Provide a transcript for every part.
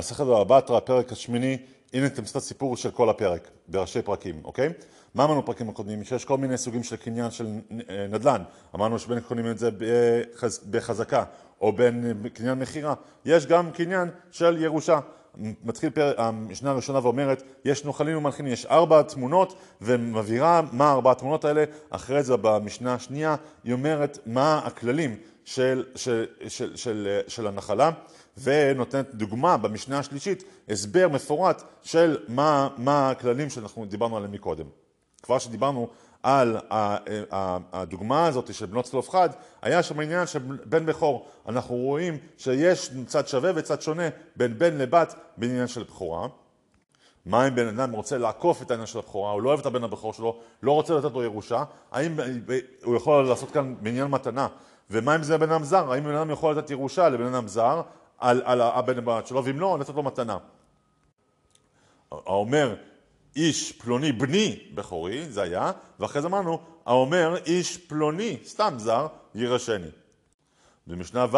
מסכת בבא בתרא, הפרק השמיני, הנה תמצית הסיפור של כל הפרק, בראשי פרקים, אוקיי? מה אמרנו בפרקים הקודמים? שיש כל מיני סוגים של קניין של אה, נדל"ן. אמרנו שבין קונים את זה בחז... בחזקה או בין קניין מכירה. יש גם קניין של ירושה. מתחיל פרק, המשנה הראשונה ואומרת, יש נוחלים ומלחינים, יש ארבע תמונות, ומבהירה מה ארבע התמונות האלה, אחרי זה במשנה השנייה, היא אומרת מה הכללים של, של, של, של, של הנחלה, ונותנת דוגמה במשנה השלישית, הסבר מפורט של מה, מה הכללים שאנחנו דיברנו עליהם מקודם. כבר שדיברנו על הדוגמה הזאת של בנות צלופחד, היה שם עניין של בכור. אנחנו רואים שיש צד שווה וצד שונה בין בן לבת בעניין של בכורה. מה אם בן אדם רוצה לעקוף את העניין של הבכורה, הוא לא אוהב את הבן הבכור שלו, לא רוצה לתת לו ירושה, האם הוא יכול לעשות כאן בעניין מתנה? ומה אם זה בן אדם זר? האם בן אדם יכול לתת ירושה לבן אדם זר על, על הבן הבת שלו, ואם לא, לתת לו מתנה? האומר איש פלוני בני בכורי, זה היה, ואחרי זה אמרנו, האומר איש פלוני, סתם זר, יירשני. במשנה ו'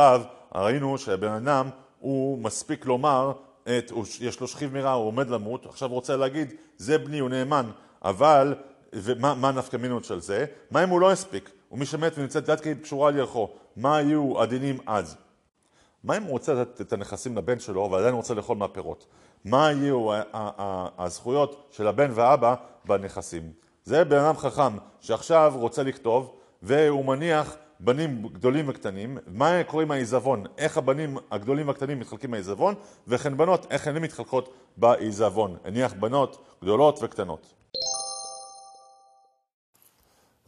ראינו שהבן אדם הוא מספיק לומר, את, יש לו שכיב מרע, הוא עומד למות, עכשיו רוצה להגיד, זה בני, הוא נאמן, אבל, ומה נפקא מינות של זה? מה אם הוא לא הספיק? ומי שמת ונמצאת יד קשורה על ירחו, מה היו הדינים אז? מה אם הוא רוצה לתת את הנכסים לבן שלו ועדיין רוצה לאכול מהפירות? מה יהיו הזכויות של הבן והאבא בנכסים? זה בן אדם חכם שעכשיו רוצה לכתוב והוא מניח בנים גדולים וקטנים, מה קורה עם העיזבון, איך הבנים הגדולים והקטנים מתחלקים מהעיזבון, וכן בנות, איך הן מתחלקות בעיזבון. הניח בנות גדולות וקטנות.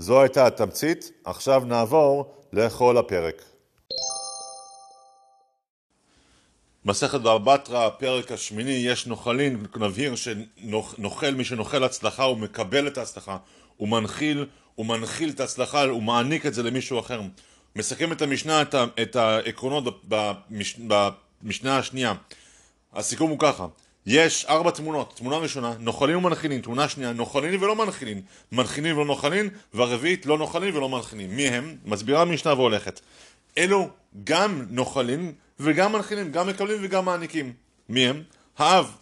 זו הייתה התמצית, עכשיו נעבור לכל הפרק. מסכת בבא בתרא, הפרק השמיני, יש נוחלין, נבהיר שנוכל, מי שנוכל הצלחה הוא מקבל את ההצלחה, הוא מנחיל, הוא מנחיל את ההצלחה, הוא מעניק את זה למישהו אחר. מסכם את המשנה, את, את העקרונות במש, במשנה השנייה. הסיכום הוא ככה, יש ארבע תמונות, תמונה ראשונה, נוחלין ומנחילין, תמונה שנייה, נוחלין ולא מנחילין, מנחילין ולא נוחלין, והרביעית לא נוחלין ולא מנחילין. מי הם? מסבירה המשנה והולכת. אלו גם נוחלין וגם מנחילים, גם מקבלים וגם מעניקים. מי הם? האב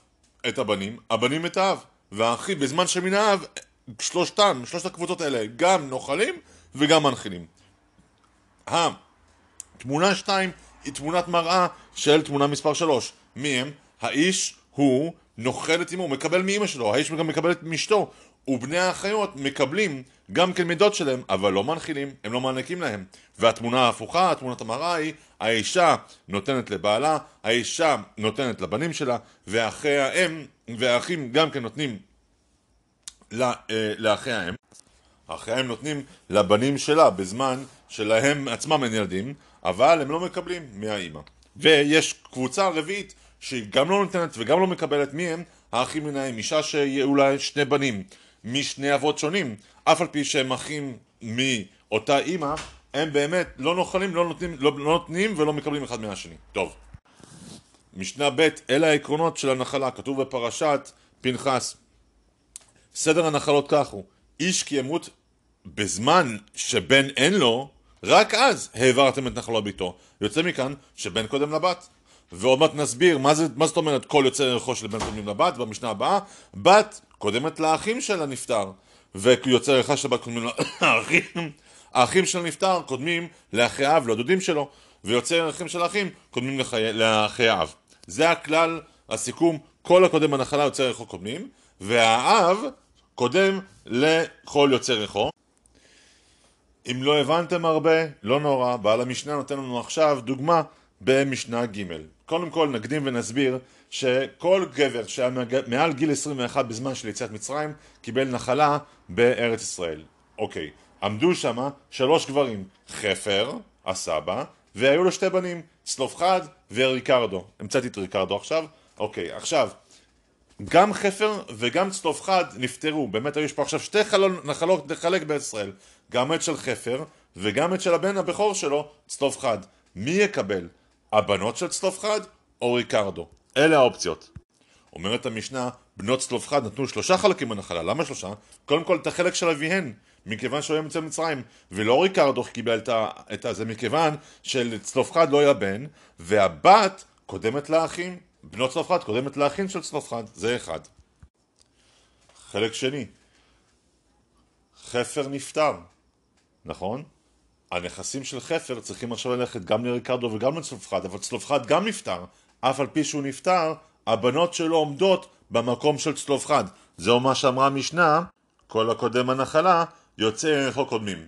את הבנים, הבנים את האב. והאחים בזמן שמן האב, שלושתם, שלושת הקבוצות האלה, גם נוחלים וגם מנחילים. התמונה שתיים היא תמונת מראה של תמונה מספר שלוש. מי הם? האיש הוא נוחל את אמו, מקבל מאמא שלו, האיש גם מקבל את משתו, ובני האחיות מקבלים גם כן מידות שלהם, אבל לא מנחילים, הם לא מעניקים להם. והתמונה ההפוכה, תמונת המראה היא, האישה נותנת לבעלה, האישה נותנת לבנים שלה, ואחי האם והאחים גם כן נותנים אה, לאחי האם. אחי האם נותנים לבנים שלה בזמן שלהם עצמם אין ילדים, אבל הם לא מקבלים מהאימא. ויש קבוצה רביעית שהיא גם לא נותנת וגם לא מקבלת מי הם האחים האם, אישה שיהיו לה שני בנים משני אבות שונים, אף על פי שהם אחים מאותה אימא, הם באמת לא נוחלים, לא נותנים, לא, לא נותנים ולא מקבלים אחד מהשני. טוב. משנה ב' אלה העקרונות של הנחלה, כתוב בפרשת פנחס. סדר הנחלות כך הוא, איש כי ימות בזמן שבן אין לו, רק אז העברתם את נחלו ביתו. יוצא מכאן שבן קודם לבת. ועוד מעט נסביר מה, זה, מה זאת אומרת כל יוצא ערכו של בן קודמים לבת במשנה הבאה. בת קודמת לאחים של הנפטר, ויוצא ערכה של בת קודמים לאחים. האחים של הנפטר קודמים לאחי האב, לדודים שלו, ויוצא ערכים של האחים קודמים לחיי, לאחי האב. זה הכלל, הסיכום, כל הקודם בנחלה יוצא ערכו קודמים, והאב קודם לכל יוצא ערכו. אם לא הבנתם הרבה, לא נורא, בעל המשנה נותן לנו עכשיו דוגמה במשנה ג'. קודם כל נקדים ונסביר שכל גבר שהיה מעל גיל 21 בזמן של יציאת מצרים קיבל נחלה בארץ ישראל. אוקיי, עמדו שם שלוש גברים, חפר, הסבא, והיו לו שתי בנים, צלופחד וריקרדו. המצאתי את ריקרדו עכשיו? אוקיי, עכשיו, גם חפר וגם צלופחד נפטרו, באמת יש פה עכשיו שתי חלון, נחלות לחלק בארץ ישראל, גם את של חפר וגם את של הבן הבכור שלו, צלופחד. מי יקבל? הבנות של צלופחד או ריקרדו. אלה האופציות. אומרת המשנה, בנות צלופחד נתנו שלושה חלקים בנחלה. למה שלושה? קודם כל את החלק של אביהן, מכיוון שהוא היה מצא מצרים, ולא ריקרדו קיבל את זה מכיוון שלצלופחד לא היה בן, והבת קודמת לאחים. בנות צלופחד קודמת לאחים של צלופחד, זה אחד. חלק שני, חפר נפטר, נכון? הנכסים של חפר צריכים עכשיו ללכת גם לריקרדו וגם לצלופחד, אבל צלופחד גם נפטר, אף על פי שהוא נפטר, הבנות שלו עומדות במקום של צלופחד. זהו מה שאמרה המשנה, כל הקודם הנחלה יוצא ערכו קודמים.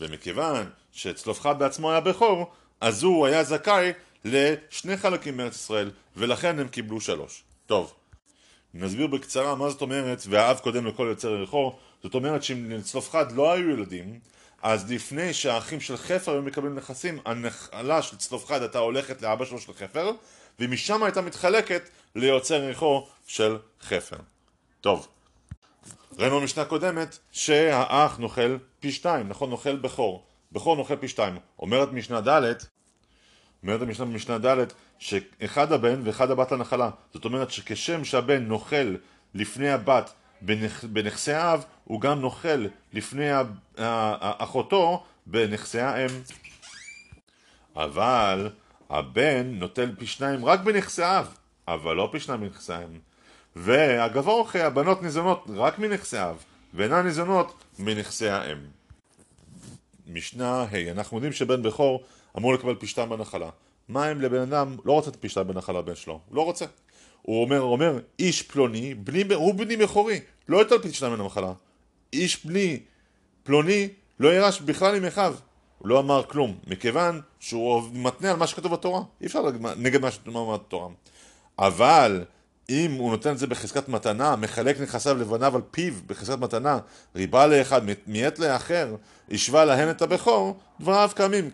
ומכיוון שצלופחד בעצמו היה בכור, אז הוא היה זכאי לשני חלקים מארץ ישראל, ולכן הם קיבלו שלוש. טוב, נסביר בקצרה מה זאת אומרת והאב קודם לכל יוצר ערכו, זאת אומרת שאם לצלופחד לא היו ילדים, אז לפני שהאחים של חפר היו מקבלים נכסים, הנחלה של צלופחד הייתה הולכת לאבא שלו של חפר, ומשם הייתה מתחלקת ליוצר ערכו של חפר. טוב, ראינו במשנה קודמת שהאח נוכל פי שתיים, נכון? נוכל בכור. בכור נוכל פי שתיים. אומרת משנה ד' אומרת המשנה במשנה ד' שאחד הבן ואחד הבת לנחלה. זאת אומרת שכשם שהבן נוכל לפני הבת בנכ... בנכסי האב, הוא גם נוכל לפני אחותו בנכסי האם. אבל הבן נוטל פי שניים רק בנכסי האב, אבל לא פי שניים בנכסי האם. והגבור אוכל הבנות ניזונות רק מנכסי האב, ואינן ניזונות מנכסי האם. משנה ה' hey, אנחנו יודעים שבן בכור אמור לקבל פי שתיים בנחלה. מה אם לבן אדם לא רוצה את פי שתיים בנחלה בן שלו? הוא לא רוצה. הוא אומר, אומר, איש פלוני, בני, הוא בני בכורי, לא יטל פי שתיים בנחלה. איש בני פלוני לא ירש בכלל עם אחיו. הוא לא אמר כלום, מכיוון שהוא מתנה על מה שכתוב בתורה. אי אפשר נגד מה שכתוב בתורה. אבל אם הוא נותן את זה בחזקת מתנה, מחלק נכסיו לבניו על פיו בחזקת מתנה, ריבה לאחד, מעת לאחר, השווה להן את הבכור, דבריו קיימים.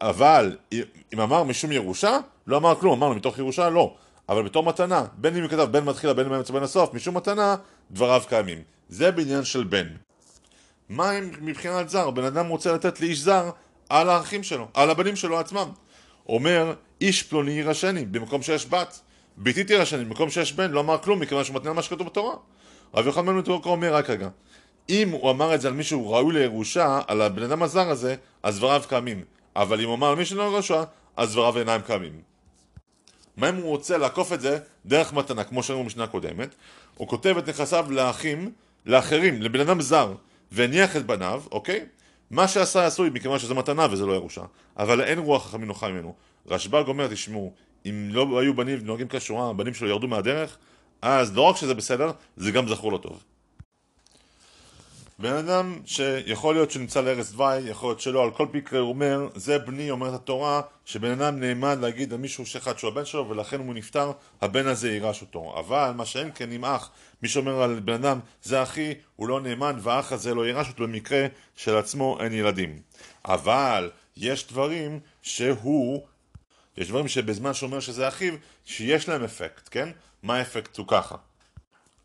אבל אם אמר משום ירושה, לא אמר כלום, אמרנו מתוך ירושה לא. אבל בתור מתנה, בין אם הוא כתב בין מתחילה בין באמצע בין הסוף, משום מתנה, דבריו קיימים. זה בעניין של בן. מה אם מבחינת זר? בן אדם רוצה לתת לאיש זר על האחים שלו, על הבנים שלו עצמם. אומר, איש פלוני יירשני, במקום שיש בת. ביתי תירשני, במקום שיש בן, לא אמר כלום, מכיוון שהוא מתנה מה שכתוב בתורה. רבי יוחנן בן מתורקו אומר, רק רגע, אם הוא אמר את זה על מישהו ראוי לירושה, על הבן אדם הזר הזה, אז דבריו קיימים. אבל אם הוא אמר על מישהו לא ירושה, אז דבריו אינם קיימים. מה אם הוא רוצה לעקוף את זה דרך מתנה, כמו שראינו במשנה הקודמת? הוא כותב את נכסיו לאחים, לאחרים, לבן אדם זר, והניח את בניו, אוקיי? מה שעשה עשוי, מכיוון שזה מתנה וזה לא ירושה. אבל אין רוח חכמים נוחה ממנו. רשב"ג אומר, תשמעו, אם לא היו בנים נוהגים כשורה, הבנים שלו ירדו מהדרך, אז לא רק שזה בסדר, זה גם זכור לו טוב. בן אדם שיכול להיות שנמצא לארץ דווי, יכול להיות שלא, על כל מקרה הוא אומר, זה בני, אומרת התורה, שבן אדם נעמד להגיד על מישהו שאחד שהוא הבן שלו, ולכן הוא נפטר, הבן הזה יירש אותו. אבל מה שאין כן עם אח, מי שאומר על בן אדם, זה אחי, הוא לא נאמן, והאח הזה לא יירש אותו במקרה של עצמו אין ילדים. אבל יש דברים שהוא, יש דברים שבזמן שאומר שזה אחיו, שיש להם אפקט, כן? מה האפקט הוא ככה?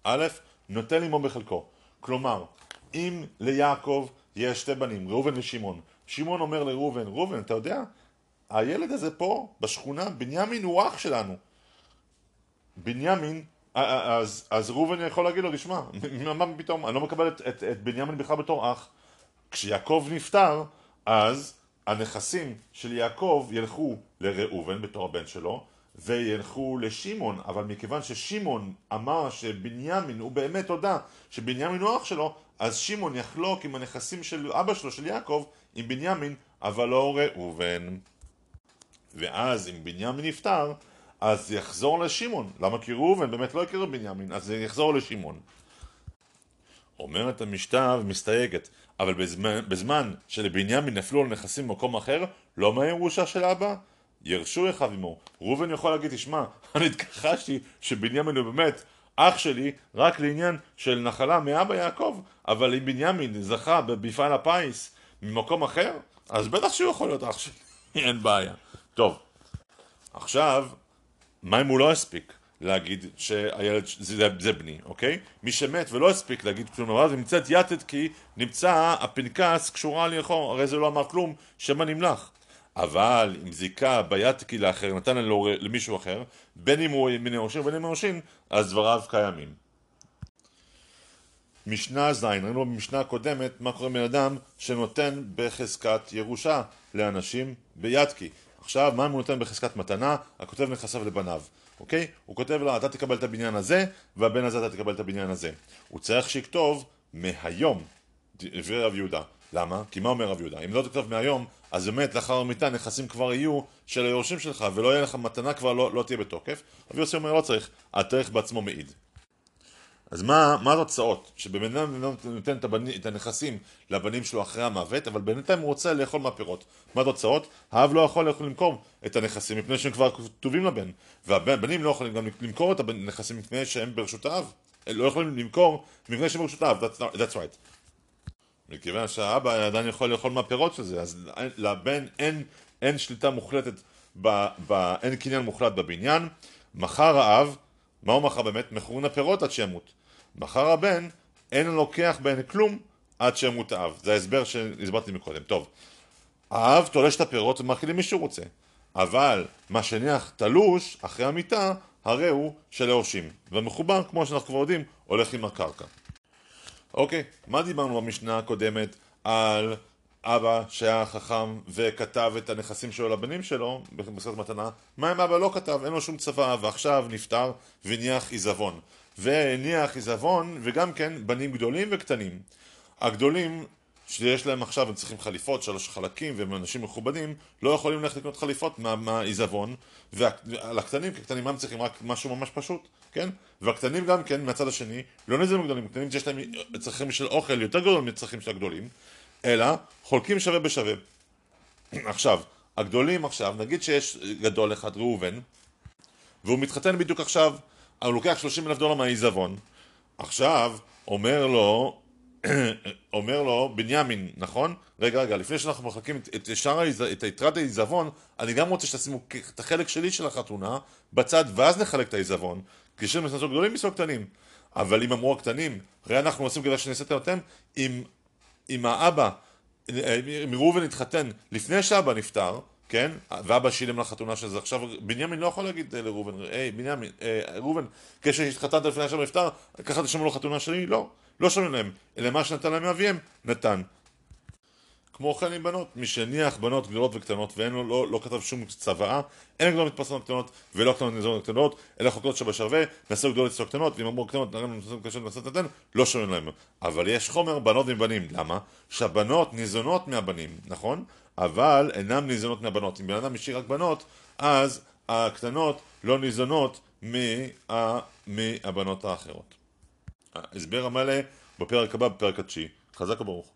א', נוטל עמו בחלקו. כלומר, אם ליעקב יש שתי בנים, ראובן ושמעון, שמעון אומר לראובן, ראובן, אתה יודע, הילד הזה פה, בשכונה, בנימין הוא אח שלנו. בנימין, אז, אז ראובן יכול להגיד לו, תשמע, מה פתאום, אני לא מקבל את, את, את בנימין בכלל בתור אח. כשיעקב נפטר, אז הנכסים של יעקב ילכו לראובן בתור הבן שלו, וילכו לשמעון, אבל מכיוון ששמעון אמר שבנימין, הוא באמת הודה שבנימין הוא אח שלו, אז שמעון יחלוק עם הנכסים של אבא שלו, של יעקב, עם בנימין, אבל לא ראובן. ואז אם בנימין נפטר, אז יחזור לשמעון. למה? כי ראובן באמת לא הכיר בנימין, אז יחזור לשמעון. אומרת המשתה ומסתייגת, אבל בזמן, בזמן שלבנימין נפלו על נכסים במקום אחר, לא מהירושה של אבא? ירשו אחיו עמו. ראובן יכול להגיד, תשמע, אני התכחשתי שבנימין הוא באמת אח שלי רק לעניין של נחלה מאבא יעקב, אבל אם בנימין זכה במפעל הפיס ממקום אחר, אז בטח שהוא יכול להיות אח שלי, אין בעיה. טוב, עכשיו, מה אם הוא לא הספיק להגיד שהילד זה, זה בני, אוקיי? מי שמת ולא הספיק להגיד כלום זה נמצאת יתד כי נמצא הפנקס קשורה לאחור, הרי זה לא אמר כלום, שמא נמלח. אבל אם זיכה ביתקי לאחר, נתן לו למישהו אחר, בין אם הוא מיני עושין ובין אם הוא עושין, אז דבריו קיימים. משנה ז', ראינו במשנה הקודמת מה קורה בן אדם שנותן בחזקת ירושה לאנשים ביתקי. עכשיו, מה אם הוא נותן בחזקת מתנה? הכותב נכסיו לבניו. אוקיי? הוא כותב לה, אתה תקבל את הבניין הזה, והבן הזה אתה תקבל את הבניין הזה. הוא צריך שיכתוב מהיום, דברי רב יהודה. למה? כי מה אומר רב יהודה? אם לא תכתוב מהיום, אז באמת לאחר המיטה נכסים כבר יהיו של היורשים שלך, ולא יהיה לך מתנה כבר לא, לא תהיה בתוקף. רב יוסי אומר לא צריך, התאריך בעצמו מעיד. אז מה, מה התוצאות? שבן אדם נותן את, הבני, את הנכסים לבנים שלו אחרי המוות, אבל בינתיים הוא רוצה לאכול מהפירות. מה התוצאות? האב לא יכול למכור את הנכסים מפני שהם כבר כתובים לבן, והבנים לא יכולים גם למכור את הנכסים מפני שהם ברשות האב. לא יכולים למכור מפני שהם ברשות האב, that's, that's right. מכיוון שהאבא עדיין יכול לאכול מהפירות של זה, אז לבן אין, אין שליטה מוחלטת, ב, ב, אין קניין מוחלט בבניין. מחר האב, מה הוא מכר באמת? מכרון הפירות עד שימות. מחר הבן, אין לוקח בהן כלום עד שימות האב. זה ההסבר שהסברתי מקודם. טוב, האב תולש את הפירות ומאכיל מי שהוא רוצה. אבל מה שניח תלוש אחרי המיטה, הרי הוא של היורשים. והמחובר, כמו שאנחנו כבר יודעים, הולך עם הקרקע. אוקיי, מה דיברנו במשנה הקודמת על אבא שהיה חכם וכתב את הנכסים שלו לבנים שלו במסכת מתנה? מה אם אבא לא כתב? אין לו שום צבא ועכשיו נפטר והניח עיזבון. והניח עיזבון וגם כן בנים גדולים וקטנים. הגדולים שיש להם עכשיו, הם צריכים חליפות, שלוש חלקים, והם אנשים מכובדים, לא יכולים ללכת לקנות חליפות מהעיזבון, ועל הקטנים, כי הקטנים הם צריכים רק משהו ממש פשוט, כן? והקטנים גם כן, מהצד השני, לא נזרים גדולים, קטנים שיש להם צרכים של אוכל יותר גדולים מצרכים של הגדולים, אלא חולקים שווה בשווה. עכשיו, הגדולים עכשיו, נגיד שיש גדול אחד, ראובן, והוא מתחתן בדיוק עכשיו, הוא לוקח 30 אלף דולר מהעיזבון, עכשיו אומר לו אומר לו בנימין, נכון? רגע, רגע, לפני שאנחנו מחלקים את, את שאר את יתרת העיזבון, אני גם רוצה שתשימו את החלק שלי של החתונה בצד, ואז נחלק את העיזבון. לנו מסנסות גדולים מסוג קטנים. אבל אם אמרו הקטנים, הרי אנחנו עושים כדי שנעשה אתם, אם, אם האבא, אם ראובן התחתן לפני שאבא נפטר, כן? ואבא שילם לחתונה של זה. עכשיו, בנימין לא יכול להגיד לראובן, היי, בנימין, אה, ראובן, כשהתחתנת לפני שאבא נפטר, ככה תשמעו לו חתונה שלי? לא. לא שומעים להם, אלא מה שנתן להם מאביהם, נתן. כמו כן עם בנות, מי שהניח בנות גדולות וקטנות ואין לו, לא, לא כתב שום צוואה, אין גדולות מתפרסמות קטנות ולא קטנות נזונות קטנות, אלא חוקרות שבשווה, נעשו גדולות אצלו קטנות, ואם אמרו קטנות, נראה לנו נעשו קטנות נעשו נתן, לא שומעים להם. אבל יש חומר בנות מבנים, למה? שהבנות ניזונות מהבנים, נכון? אבל אינן ניזונות מהבנות. אם בן אדם השאיר רק בנות, אז הקטנות לא ניזונות מה, מהבנות האחרות. ההסבר המלא בפרק הבא, בפרק התשיעי. חזק וברוך.